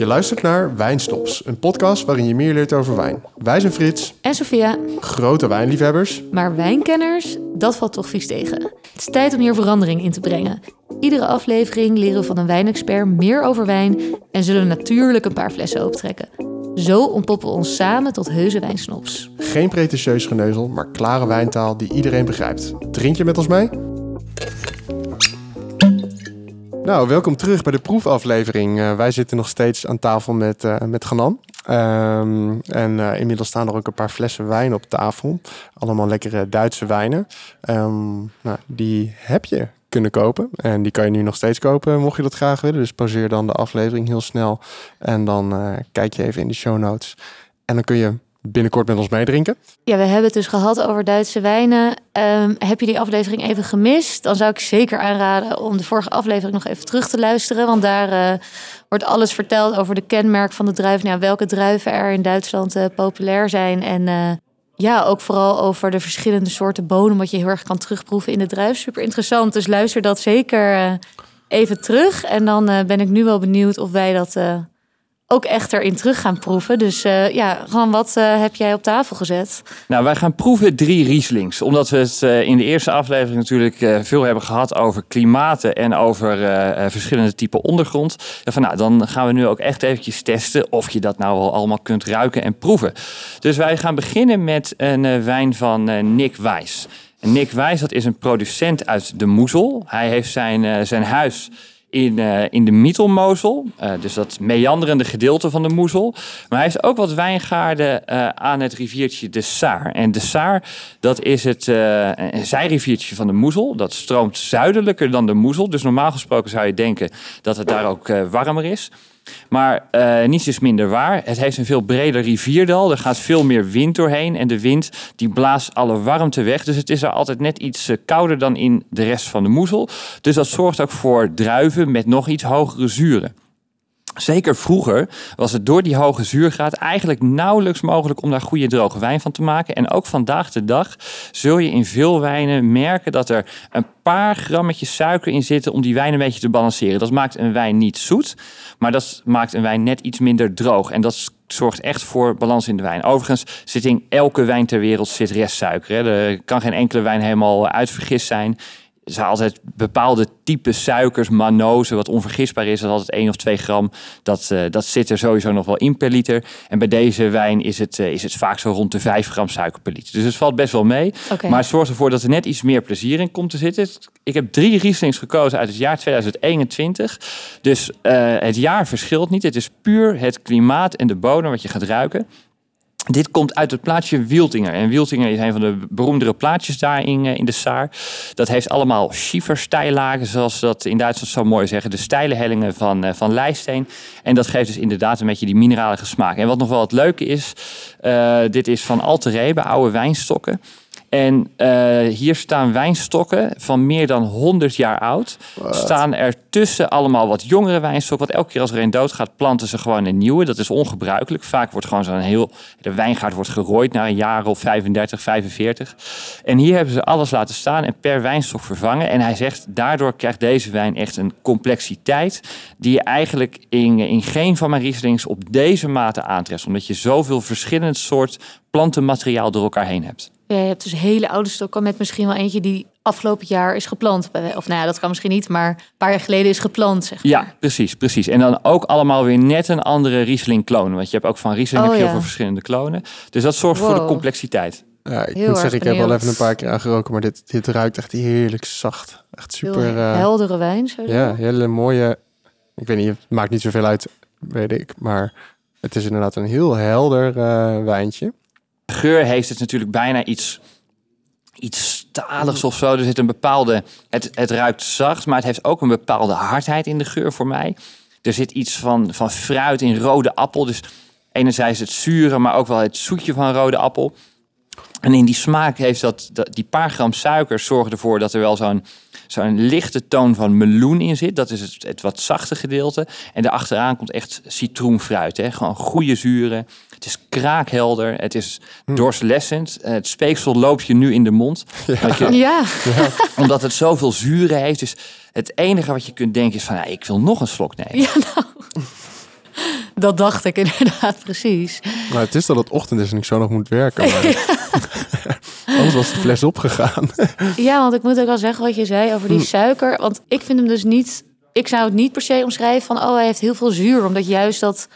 Je luistert naar Wijnstops, een podcast waarin je meer leert over wijn. Wij zijn Frits, En Sophia, grote wijnliefhebbers. maar wijnkenners, dat valt toch vies tegen. Het is tijd om hier verandering in te brengen. Iedere aflevering leren we van een wijnexpert meer over wijn en zullen natuurlijk een paar flessen optrekken. Zo ontpoppen we ons samen tot heuse wijnsnops. Geen pretentieus geneuzel, maar klare wijntaal die iedereen begrijpt. Drink je met ons mee? Nou, welkom terug bij de proefaflevering. Eh, wij zitten nog steeds aan tafel met, eh met Ganan. Ehm, en eh, inmiddels staan er ook een paar flessen wijn op tafel. Allemaal lekkere Duitse wijnen. Ehm, nou, die heb je kunnen kopen. En die kan je nu nog steeds kopen, mocht je dat graag willen. Dus pauzeer dan de aflevering heel snel. En dan kijk je even in de show notes. En dan kun je binnenkort met ons meedrinken. Ja, we hebben het dus gehad over Duitse wijnen. Ehm, heb je die aflevering even gemist? Dan zou ik zeker aanraden om de vorige aflevering nog even terug te luisteren. Want daar eh, wordt alles verteld over de kenmerk van de druiven. Nou, welke druiven er in Duitsland eh, populair zijn. En eh, ja, ook vooral over de verschillende soorten bonen. Wat je heel erg kan terugproeven in de druif. Super interessant. Dus luister dat zeker even terug. En dan ben ik nu wel benieuwd of wij dat ook echt erin terug gaan proeven. Dus eh, ja, gewoon wat eh, heb jij op tafel gezet? Nou, wij gaan proeven drie Rieslings. Omdat we het eh, in de eerste aflevering natuurlijk veel hebben gehad over klimaten en over verschillende typen ondergrond. En van, nou, dan gaan we nu ook echt eventjes testen of je dat nou al allemaal kunt ruiken en proeven. Dus wij gaan beginnen met een wijn van Nick Wijs. En Nick Wijs, dat is een producent uit de Moezel. Hij heeft zijn, zijn huis in, eh, in de Mietelmozel. Eh, dus dat meanderende gedeelte van de Moezel. Maar hij heeft ook wat wijngaarden eh, aan het riviertje de Saar. En de Saar, dat is het een zijriviertje van de Moezel. Dat stroomt zuidelijker dan de Moezel. Dus normaal gesproken zou je denken dat het daar ook warmer is. Maar eh, niets is minder waar. Het heeft een veel breder rivierdal. Er gaat veel meer wind doorheen. En de wind die blaast alle warmte weg. Dus het is er altijd net iets eh, kouder dan in de rest van de moezel. Dus dat zorgt ook voor druiven met nog iets hogere zuren. Zeker vroeger was het door die hoge zuurgraad eigenlijk nauwelijks mogelijk om daar goede droge wijn van te maken. En ook vandaag de dag zul je in veel wijnen merken dat er een paar grammetjes suiker in zitten om die wijn een beetje te balanceren. Dat maakt een wijn niet zoet, maar dat maakt een wijn net iets minder droog. En dat zorgt echt voor balans in de wijn. Overigens zit in elke wijn ter wereld zit restsuiker. Er kan geen enkele wijn helemaal uitvergist zijn. Er zijn altijd bepaalde type suikers, manozen, wat onvergisbaar is. Dat is altijd 1 of 2 gram. Dat, eh, dat zit er sowieso nog wel in per liter. En bij deze wijn is het, eh, is het vaak zo rond de 5 gram suiker per liter. Dus het valt best wel mee. Maar het zorgt ervoor dat er net iets meer plezier in komt te zitten. Ik heb drie Rieslings gekozen uit het jaar 2021. Dus eh, het jaar verschilt niet. Het is puur het klimaat en de bodem wat je gaat ruiken. Dit komt uit het plaatsje Wieltinger. En Wieltinger is een van de beroemdere plaatsjes daar in, eh, in de Saar. Dat heeft allemaal schiefersteillagen, zoals dat in Duitsland zo mooi zeggen. De steile hellingen van, eh, van lijsteen. En dat geeft dus inderdaad een beetje die mineralige smaak. En wat nog wel het leuke is, eh, dit is van Alterebe, oude wijnstokken. En eh, hier staan wijnstokken van meer dan 100 jaar oud. Staan er tussen allemaal wat jongere wijnstokken. Want elke keer als er een doodgaat, planten ze gewoon een nieuwe. Dat is ongebruikelijk. Vaak wordt gewoon zo'n heel. De wijngaard wordt gerooid na een jaar of 35, 45. En hier hebben ze alles laten staan en per wijnstok vervangen. En hij zegt, daardoor krijgt deze wijn echt een complexiteit. die je eigenlijk in, in geen van mijn Rieslings op deze mate aantreft. Omdat je zoveel verschillend soort plantenmateriaal door elkaar heen hebt. Ja, je hebt dus hele oude stokken met misschien wel eentje die afgelopen jaar is geplant. Of nou ja, dat kan misschien niet, maar een paar jaar geleden is geplant, zeg maar. Ja, precies, precies. En dan ook allemaal weer net een andere Riesling kloon. Want je hebt ook van Riesling Oh, heb je heel ja. veel verschillende klonen. Dus dat zorgt voor de complexiteit. Ja, ik Heel moet zeggen, ik heb al even een paar keer aangeroken, maar dit, dit ruikt echt heerlijk zacht. Echt Heel super. eh, heldere wijn, zo. ja, hele mooie. Ik weet niet, het maakt niet zoveel uit, weet ik. Maar het is inderdaad een heel helder eh, wijntje. Geur heeft het natuurlijk bijna iets, iets staligs of zo. Er zit een bepaalde... Het, het ruikt zacht, maar het heeft ook een bepaalde hardheid in de geur voor mij. Er zit iets van, van fruit in rode appel. Dus enerzijds het zure, maar ook wel het zoetje van rode appel. En in die smaak heeft dat, dat die paar gram suiker zorgen ervoor dat er wel zo'n zo'n lichte toon van meloen in zit. Dat is het, het wat zachte gedeelte. En daarachteraan komt echt citroenfruit. Hè? Gewoon goede zuren. Het is kraakhelder. Het is doorslessend. Eh, Het speeksel loopt je nu in de mond. Dat je- Ja, omdat het zoveel zuren heeft. Dus het enige wat je kunt denken is van... Ja, ik wil nog een slok nemen. ja nou. Dat dacht ik inderdaad precies. Nou, het is dat het ochtend is en ik zo nog moet werken. Maar... Anders was de fles opgegaan. Ja, want ik moet ook al zeggen wat je zei over die Hm. suiker. Want ik vind hem dus niet... Ik zou het niet per se omschrijven van... oh, hij heeft heel veel zuur. Omdat juist dat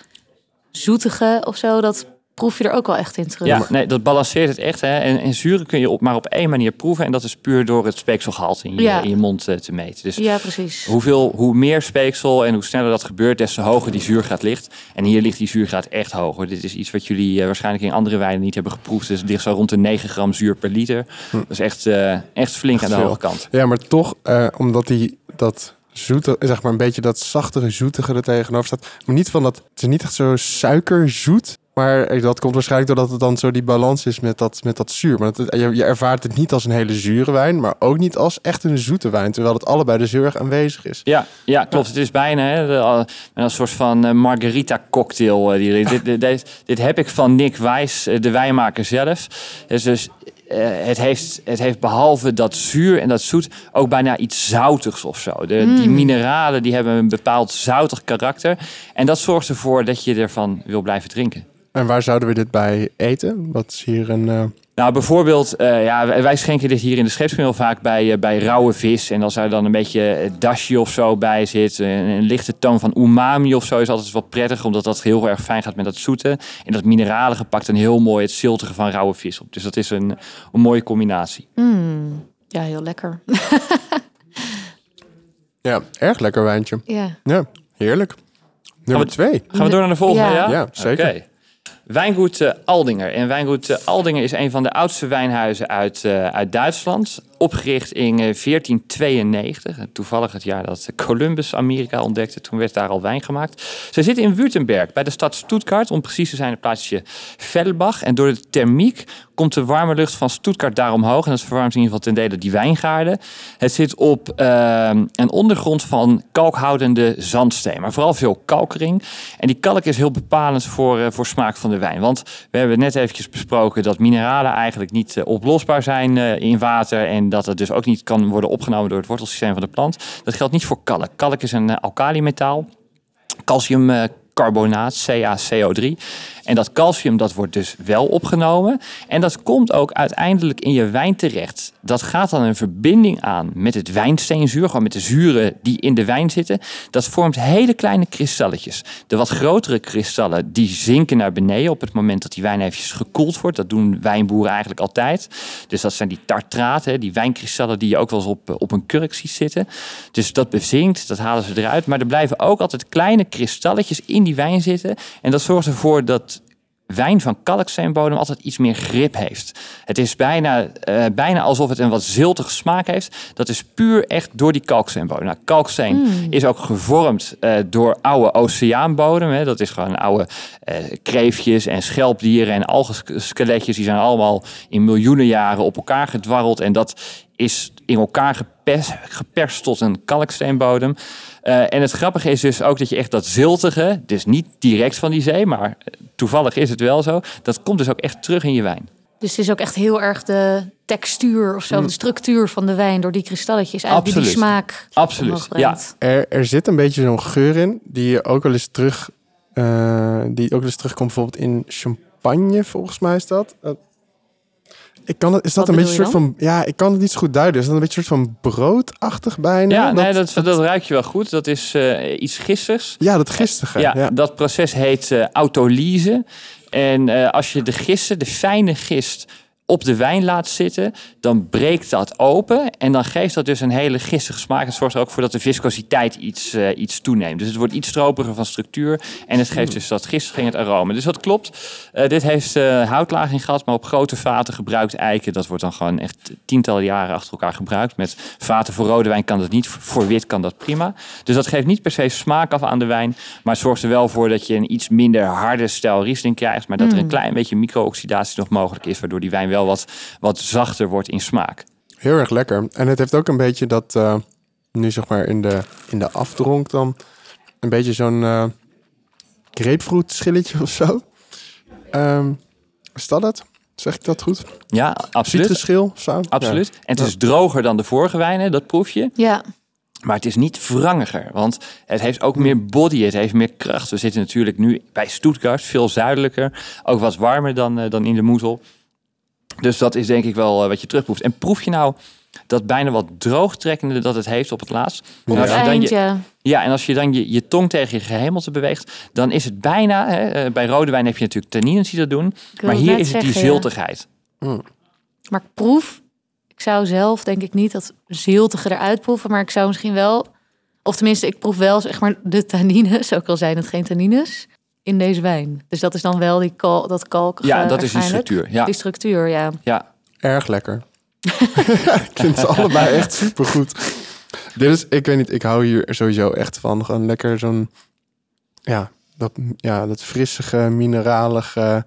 zoetige of zo... dat proef je er ook wel echt in terug. Ja, nee, dat balanceert het echt. Hè. En, en zuren kun je op, maar op één manier proeven. En dat is puur door het speekselgehalte in je, Ja. in je mond eh, te meten. Dus Ja, precies. hoeveel, hoe meer speeksel en hoe sneller dat gebeurt, des te hoger die zuurgraad ligt. En hier ligt die zuurgraad echt hoger. Dit is iets wat jullie eh, waarschijnlijk in andere wijnen niet hebben geproefd. Dus het ligt zo rond de 9 gram zuur per liter. Dat is echt, eh, echt flink aan de hoge kant. Ja, maar toch, eh, omdat die dat zoete, zeg maar een beetje dat zachtere, zoetige er tegenover staat. Maar niet van dat, het is niet echt zo suikerzoet. Maar dat komt waarschijnlijk doordat het dan zo die balans is met dat, met dat zuur. Maar je, je ervaart het niet als een hele zure wijn, maar ook niet als echt een zoete wijn. Terwijl het allebei dus heel erg aanwezig is. Ja, ja, klopt. Het is bijna hè, een soort van eh, margarita cocktail. eh, die, dit, dit, dit, heb ik van Nick Wijs, eh, de wijnmaker zelf. Dus eh, het, heeft, het heeft behalve dat zuur en dat zoet ook bijna iets zoutigs of zo. De, Die mineralen die hebben een bepaald zoutig karakter. En dat zorgt ervoor dat je ervan wil blijven drinken. En waar zouden we dit bij eten? Wat is hier een... eh, Nou, bijvoorbeeld, eh, ja, wij schenken dit hier in de scheepskunde heel vaak bij, eh, bij rauwe vis. En als er dan een beetje eh, dashi of zo bij zit, een, een lichte toon van umami of zo, is altijd wel prettig, omdat dat heel erg fijn gaat met dat zoete. En dat mineralige pakt een heel mooi het ziltige van rauwe vis op. Dus dat is een, een mooie combinatie. Mm, ja, heel lekker. ja, erg lekker wijntje. ja. Ja, heerlijk. Nummer we- twee. Gaan we door naar de volgende? Ja. Ja, Ja, zeker. Wijngoed eh, Aldinger. En Wijngoed eh, Aldinger is een van de oudste wijnhuizen uit, eh, uit Duitsland. Opgericht in eh, 1492. En Toevallig het jaar dat Columbus Amerika ontdekte. Toen werd daar al wijn gemaakt. Ze zitten in Württemberg, bij de stad Stuttgart. Om precies te zijn het plaatsje Velbach. En door de thermiek komt de warme lucht van Stuttgart daar omhoog. En dat verwarmt in ieder geval ten dele die wijngaarden. Het zit op eh, een ondergrond van kalkhoudende zandsteen. Maar vooral veel kalkering. En die kalk is heel bepalend voor, eh, voor smaak van de wijn. Want we hebben net eventjes besproken dat mineralen eigenlijk niet eh, oplosbaar zijn in water. En dat het dus ook niet kan worden opgenomen door het wortelsysteem van de plant. Dat geldt niet voor kalk. Kalk is een uh, alkalimetaal. Calciumcarbonaat, CaCO3. En dat calcium dat wordt dus wel opgenomen. En dat komt ook uiteindelijk in je wijn terecht. Dat gaat dan een verbinding aan met het wijnsteenzuur, gewoon met de zuren die in de wijn zitten. Dat vormt hele kleine kristalletjes. De wat grotere kristallen die zinken naar beneden op het moment dat die wijn eventjes gekoeld wordt. Dat doen wijnboeren eigenlijk altijd. Dus dat zijn die tartraten, die wijnkristallen die je ook wel eens op, op een kurk ziet zitten. Dus dat bezinkt, dat halen ze eruit. Maar er blijven ook altijd kleine kristalletjes in die wijn zitten. En dat zorgt ervoor dat wijn van kalksteenbodem altijd iets meer grip heeft. Het is bijna, eh, bijna alsof het een wat ziltige smaak heeft. Dat is puur echt door die kalksteenbodem. Nou, kalksteen is ook gevormd eh, door oude oceaanbodem. Hè. Dat is gewoon oude eh, kreefjes en schelpdieren en algenskeletjes. Die zijn allemaal in miljoenen jaren op elkaar gedwarreld. En dat is in elkaar gepers, geperst tot een kalksteenbodem. Eh, en het grappige is dus ook dat je echt dat ziltige, dus niet direct van die zee, maar eh, toevallig is het wel zo, dat komt dus ook echt terug in je wijn. Dus het is ook echt heel erg de textuur of zo, de structuur van de wijn door die kristalletjes. Eigenlijk die die Absoluut. smaak Absoluut, ja. Er, er zit een beetje zo'n geur in, die je ook wel eens terug, eh, die ook wel eens terugkomt bijvoorbeeld in champagne, volgens mij is dat. Ik kan het, is dat Wat een beetje een soort van, ja, ik kan het niet zo goed duiden. Is dat een beetje een soort van broodachtig bijna? Ja, nee, dat, dat ruik je wel goed. Dat is eh, iets gistigs. ja, dat gistige. Ja, Ja, dat proces heet eh, autolyse. En eh, als je de gisten, de fijne gist, op de wijn laat zitten, dan breekt dat open. En dan geeft dat dus een hele gistige smaak. Het zorgt er ook voor dat de viscositeit iets, eh, iets toeneemt. Dus het wordt iets stropiger van structuur. En het geeft dus dat gistige in het aroma. Dus dat klopt. Eh, dit heeft eh houtlaging gehad, maar op grote vaten gebruikt eiken. Dat wordt dan gewoon echt tientallen jaren achter elkaar gebruikt. Met vaten voor rode wijn kan dat niet. Voor wit kan dat prima. Dus dat geeft niet per se smaak af aan de wijn. Maar het zorgt er wel voor dat je een iets minder harde stijl Riesling krijgt. Maar dat er een klein beetje micro-oxidatie nog mogelijk is. Waardoor die wijn wel wat, wat zachter wordt in smaak. Heel erg lekker. En het heeft ook een beetje dat, eh, nu zeg maar in de, in de afdronk dan, een beetje zo'n eh grapefruit schilletje of zo. Ehm, is dat het? Zeg ik dat goed? Ja, absoluut. Citrusschil of zo? Absoluut. En het is droger dan de vorige wijnen, dat proef je. Ja, Maar het is niet wrangiger, want het heeft ook meer body, het heeft meer kracht. We zitten natuurlijk nu bij Stuttgart, veel zuidelijker. Ook wat warmer dan, eh, dan in de Moezel. Dus dat is denk ik wel eh, wat je terugproeft. En proef je nou dat bijna wat droogtrekkende dat het heeft op het laatst? Ja. En als je dan je, Eindje. ja, en als je dan je, je tong tegen je gehemelte beweegt, dan is het bijna... Hè, eh, bij rode wijn heb je natuurlijk tannines die dat doen. Maar hier is het die ja. ziltigheid. Maar ik proef, ik zou zelf denk ik niet dat ziltige eruit proeven, maar ik zou misschien wel, of tenminste, ik proef wel zeg maar de tannines, ook al zijn het geen tannines, in deze wijn. Dus dat is dan wel die kal, dat kalkige Ja, dat is die structuur. Ja, Die structuur, ja. ja. Erg lekker. ik vind ze allebei echt supergoed. Dit is, ik weet niet, ik hou hier sowieso echt van. Gewoon lekker zo'n, ja, dat, ja, dat frissige, mineralige,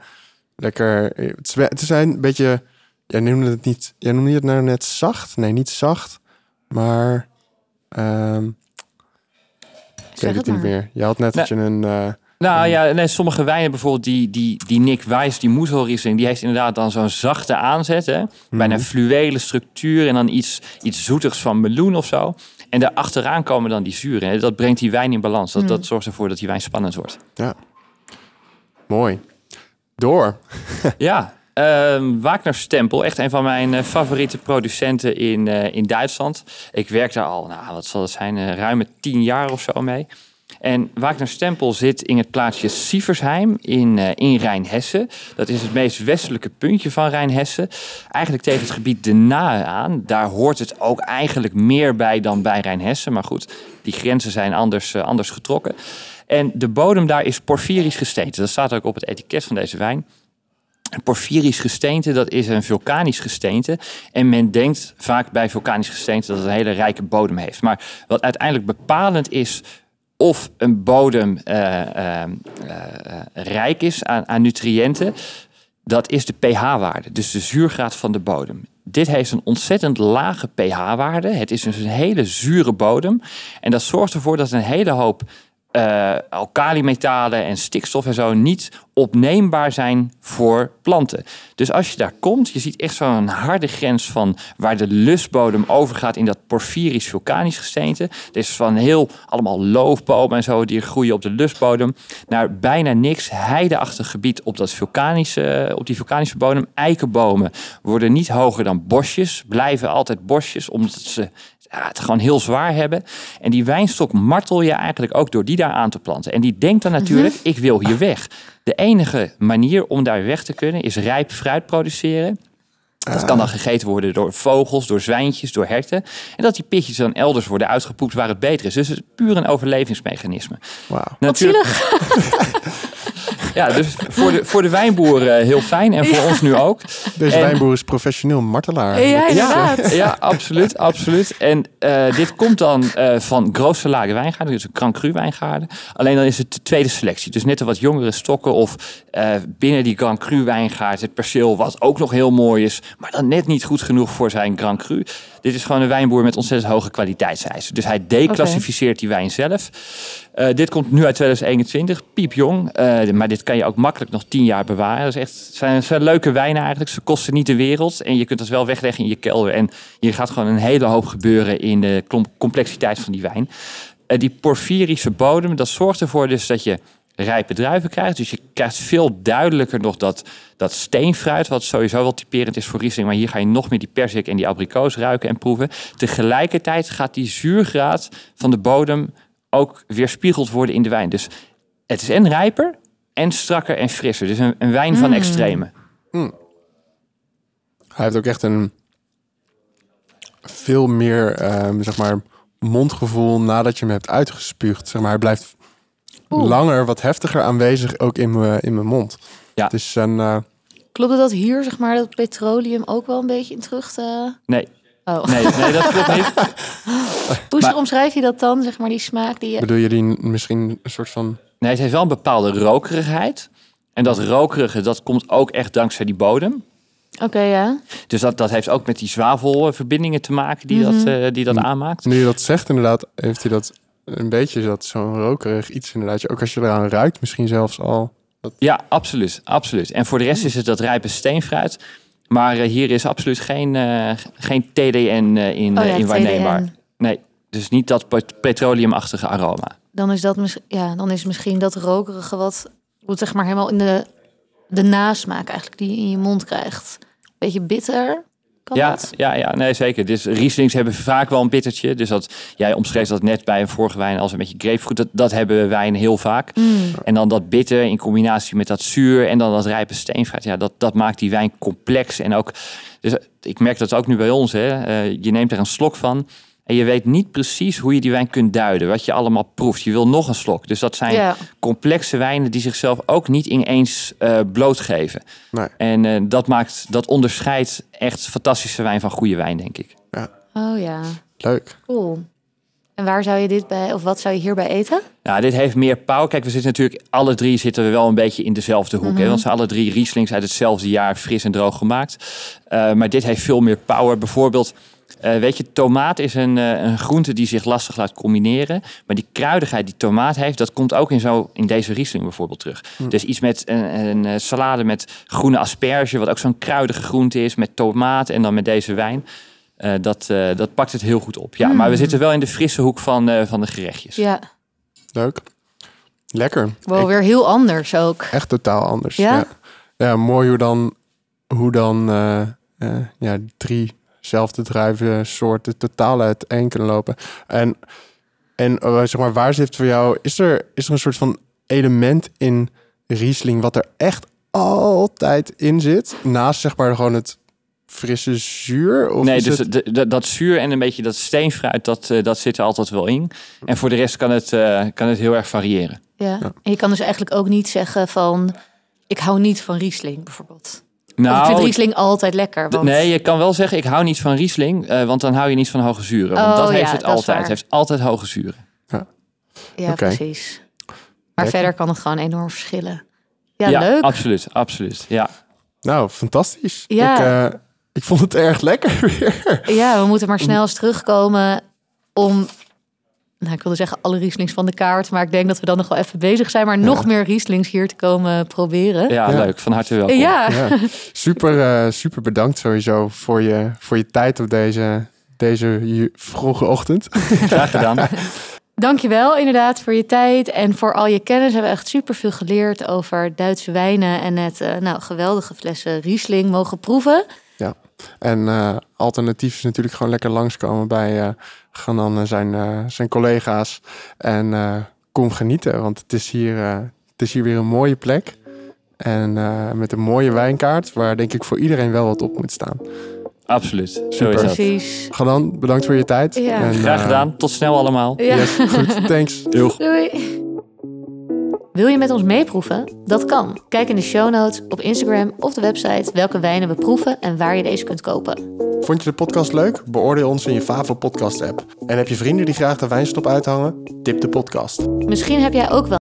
lekker. Het, zijn een beetje, jij noemde het niet, jij noemde het nou net zacht? Nee, niet zacht, maar, ehm ik Zeg weet het niet meer. Je had net dat je een, eh, Nou ja, nee, sommige wijnen bijvoorbeeld, die, die, die Nick Wijs, die Moeselriesling, die heeft inderdaad dan zo'n zachte aanzet. Hè? Bijna Mhm. fluwele structuur en dan iets, iets zoetigs van meloen of zo. En daarachteraan komen dan die zuren. Hè? Dat brengt die wijn in balans. Dat, Mm. dat zorgt ervoor dat die wijn spannend wordt. mooi. Door. ja, ehm Wagner Stempel, echt een van mijn eh, favoriete producenten in, eh, in Duitsland. Ik werk daar al, nou, wat zal het zijn, eh, ruime tien jaar of zo mee. En Wagner Stempel zit in het plaatsje Sieversheim in, eh in Rijnhessen. Dat is het meest westelijke puntje van Rijnhessen. Eigenlijk tegen het gebied de Nahe aan. Daar hoort het ook eigenlijk meer bij dan bij Rijnhessen. Maar goed, die grenzen zijn anders, eh, anders getrokken. En de bodem daar is porfirisch gesteente. Dat staat ook op het etiket van deze wijn. Porfirisch gesteente, dat is een vulkanisch gesteente. En men denkt vaak bij vulkanisch gesteente dat het een hele rijke bodem heeft. Maar wat uiteindelijk bepalend is of een bodem eh, eh, eh, rijk is aan, nutriënten, dat is de pH-waarde, dus de zuurgraad van de bodem. Dit heeft een ontzettend lage pH-waarde. Het is dus een hele zure bodem. En dat zorgt ervoor dat een hele hoop eh alkalimetalen en stikstof en zo niet opneembaar zijn voor planten. Dus als je daar komt, je ziet echt zo'n harde grens van waar de lusbodem overgaat in dat porfirisch vulkanisch gesteente. Het is van heel allemaal loofbomen en zo die groeien op de lusbodem naar bijna niks heideachtig gebied op dat vulkanische, op die vulkanische bodem. Eikenbomen worden niet hoger dan bosjes, blijven altijd bosjes omdat ze ja, het gewoon heel zwaar hebben. En die wijnstok martel je eigenlijk ook door die daar aan te planten. En die denkt dan natuurlijk, ik wil hier weg. De enige manier om daar weg te kunnen is rijp fruit produceren. Dat kan dan gegeten worden door vogels, door zwijntjes, door herten. En dat die pitjes dan elders worden uitgepoept waar het beter is. Dus het is puur een overlevingsmechanisme. Wauw. Wat zielig. Ja, dus voor de, voor de wijnboer eh, heel fijn en voor ons nu ook. Deze En- wijnboer is professioneel martelaar. Ja, inderdaad. Ja, absoluut, absoluut. En eh, dit komt dan eh, van Grootste Lage Wijngaarden, dus een Grand Cru wijngaarden. Alleen dan is het de tweede selectie. Dus net de wat jongere stokken of eh, binnen die Grand Cru wijngaard het perceel wat ook nog heel mooi is, maar dan net niet goed genoeg voor zijn Grand Cru. Dit is gewoon een wijnboer met ontzettend hoge kwaliteitseisen. Dus hij declassificeert die wijn zelf. Eh, dit komt nu uit 2021, piepjong. Eh, maar dit kan je ook makkelijk nog tien jaar bewaren. Dat is echt, het zijn, zijn leuke wijnen eigenlijk. Ze kosten niet de wereld. En je kunt dat wel wegleggen in je kelder. En hier gaat gewoon een hele hoop gebeuren in de complexiteit van die wijn. Eh, die porfirische bodem, dat zorgt ervoor dus dat je rijpe druiven krijgt. Dus je krijgt veel duidelijker nog dat, dat steenfruit, wat sowieso wel typerend is voor Riesling. Maar hier ga je nog meer die persik en die abrikoos ruiken en proeven. Tegelijkertijd gaat die zuurgraad van de bodem ook weerspiegeld worden in de wijn. Dus het is en rijper en strakker en frisser. Dus een, een wijn van Mm. extreme. Hij heeft ook echt een veel meer, ehm, zeg maar, mondgevoel nadat je hem hebt uitgespuugd. Zeg maar, hij blijft Oeh. langer, wat heftiger aanwezig ook in mijn in mijn mond. Ja. Het is een, eh, Klopt het dat hier, zeg maar, dat petroleum ook wel een beetje in terug te... Nee, Oh. nee, nee, dat klopt niet. Hoe Maar- omschrijf je dat dan, zeg maar, die smaak die je... bedoel je die misschien een soort van... Nee, het heeft wel een bepaalde rokerigheid. En dat rokerige, dat komt ook echt dankzij die bodem. Oké, ja. Dus dat, dat heeft ook met die zwavelverbindingen te maken die, dat, Mhm. eh, die dat Mm. aanmaakt. Nu je dat zegt, inderdaad, heeft hij dat een beetje dat zo'n rokerig iets inderdaad. Ook als je eraan ruikt, misschien zelfs al. Ja, absoluut, absoluut. En voor de rest is het dat rijpe steenfruit. Maar eh, hier is absoluut geen, eh, geen TDN eh, in, Oh ja, in waarneembaar. TDN. Nee, Dus niet dat pet- petroleumachtige aroma. Dan is dat mis- ja, dan is misschien dat rokerige wat, wat zeg maar helemaal in de, de nasmaak eigenlijk die je in je mond krijgt. Beetje bitter. Kan Ja, dat? ja, ja, nee, zeker. Dus Rieslings hebben vaak wel een bittertje. Dus dat, jij omschreef dat net bij een vorige wijn als een beetje grapefruit. Dat, dat hebben wijnen heel vaak. Mm. En dan dat bitter in combinatie met dat zuur en dan dat rijpe steenfruit. Ja, dat, dat maakt die wijn complex. En ook, dus ik merk dat ook nu bij ons. Hè. Eh, je neemt er een slok van en je weet niet precies hoe je die wijn kunt duiden. Wat je allemaal proeft. Je wil nog een slok. Dus dat zijn Ja. complexe wijnen die zichzelf ook niet ineens eh, blootgeven. Nee. En eh, dat maakt, dat onderscheidt echt fantastische wijn van goede wijn, denk ik. Oh ja, Leuk. cool. En waar zou je dit bij, of wat zou je hierbij eten? Nou, dit heeft meer power. Kijk, we zitten natuurlijk, alle drie zitten we wel een beetje in dezelfde hoek. hè? Want ze zijn alle drie Rieslings uit hetzelfde jaar, fris en droog gemaakt. Eh, maar dit heeft veel meer power. Bijvoorbeeld, eh, weet je, tomaat is een, eh, een groente die zich lastig laat combineren. Maar die kruidigheid die tomaat heeft, dat komt ook in, zo, in deze Riesling bijvoorbeeld terug. Dus iets met een, een eh, salade met groene asperge, wat ook zo'n kruidige groente is, met tomaat en dan met deze wijn. Eh, dat, eh, dat pakt het heel goed op. Ja, maar we zitten wel in de frisse hoek van, eh, van de gerechtjes. Ja, Leuk. Lekker. wel weer heel anders ook. echt totaal anders. Ja? Ja, ja. mooi hoe dan, hoe dan eh, eh, ja, drie zelfde druivensoorten totaal uiteen kunnen lopen. En, en eh, zeg maar, waar zit voor jou, is er, is er een soort van element in Riesling wat er echt altijd in zit? Naast zeg maar gewoon het frisse zuur? Of nee, dus het- de- de- dat zuur en een beetje dat steenfruit, dat, eh, dat zit er altijd wel in. En voor de rest kan het, eh, kan het heel erg variëren. Ja. En je kan dus eigenlijk ook niet zeggen van... ik hou niet van Riesling bijvoorbeeld. Of vind Riesling altijd lekker. Want... nee, je kan wel zeggen, ik hou niet van Riesling, eh, want dan hou je niet van hoge zuren. Want Oh, dat heeft ja, het dat is altijd. Het heeft altijd hoge zuren. Ja, Oké. precies. Maar Lekker. verder kan het gewoon enorm verschillen. Ja, leuk. absoluut, absoluut. Ja. Nou, fantastisch. Ja. Ik, eh, ik vond het erg lekker weer. Ja, we moeten maar snel eens terugkomen om... Nou, ik wilde zeggen alle Rieslings van de kaart. Maar ik denk dat we dan nog wel even bezig zijn. Maar nog meer Rieslings hier te komen proberen. Ja, Ja. leuk. Van harte welkom. Ja. Ja, super, eh, super bedankt sowieso voor je, voor je tijd op deze, deze vroege ochtend. Graag gedaan. Dankjewel inderdaad voor je tijd en voor al je kennis. We hebben echt super veel geleerd over Duitse wijnen. En net eh, nou, geweldige flessen Riesling mogen proeven. En eh, alternatief is natuurlijk gewoon lekker langskomen bij eh Ganan en zijn, eh, zijn collega's. En eh, kom genieten, want het is, hier, eh, het is hier weer een mooie plek. En eh, met een mooie wijnkaart, waar denk ik voor iedereen wel wat op moet staan. Absoluut. Zo Super. Precies. Ganan, bedankt voor je tijd. Ja. En, Graag eh, gedaan. Tot snel allemaal. Ja. Yes, goed, thanks. Doeg. Doei. Wil je met ons meeproeven? Dat kan. Kijk in de show notes op Instagram of de website welke wijnen we proeven en waar je deze kunt kopen. Vond je de podcast leuk? Beoordeel ons in je favoriete podcast app. En heb je vrienden die graag de wijnstop uithangen? Tip de podcast. Misschien heb jij ook wel